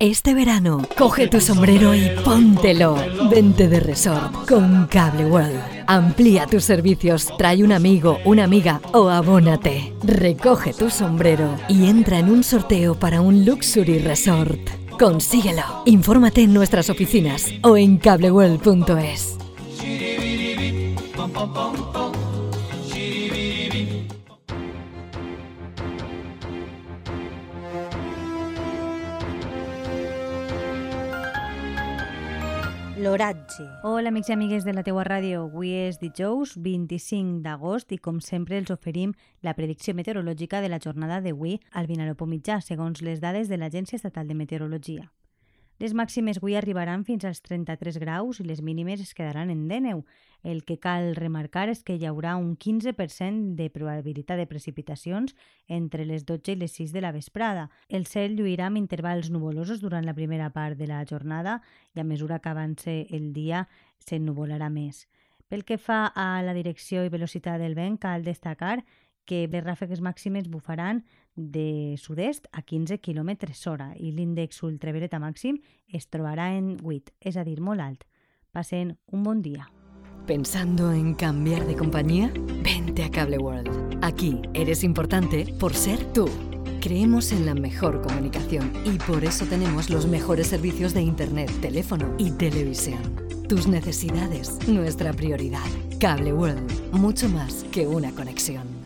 Este verano, coge tu sombrero y póntelo. Vente de resort con Cable World. Amplía tus servicios, trae un amigo, una amiga o abónate. Recoge tu sombrero y entra en un sorteo para un Luxury Resort. Consíguelo. Infórmate en nuestras oficinas o en cableworld.es. L'oratge. Hola amics i amigues de la teua ràdio, avui és dijous 25 d'agost i com sempre els oferim la predicció meteorològica de la jornada d'avui al Vinalopó mitjà, segons les dades de l'Agència Estatal de Meteorologia. Les màximes avui arribaran fins als 33 graus i les mínimes es quedaran en 19. El que cal remarcar és que hi haurà un 15% de probabilitat de precipitacions entre les 12 i les 6 de la vesprada. El cel lluirà amb intervals nuvolosos durant la primera part de la jornada i a mesura que avance el dia s'ennuvolarà més. Pel que fa a la direcció i velocitat del vent, cal destacar que les ràfegues màximes de sud-est a 15 km hora i l'índex ultravioleta màxim es trobarà en 8, és a dir, molt alt. Passen un bon dia. ¿Pensando en cambiar de compañía? Vente a Cable World. Aquí eres importante por ser tú. Creemos en la mejor comunicación y por eso tenemos los mejores servicios de Internet, teléfono y televisión. Tus necesidades, nuestra prioridad. Cable World, mucho más que una conexión.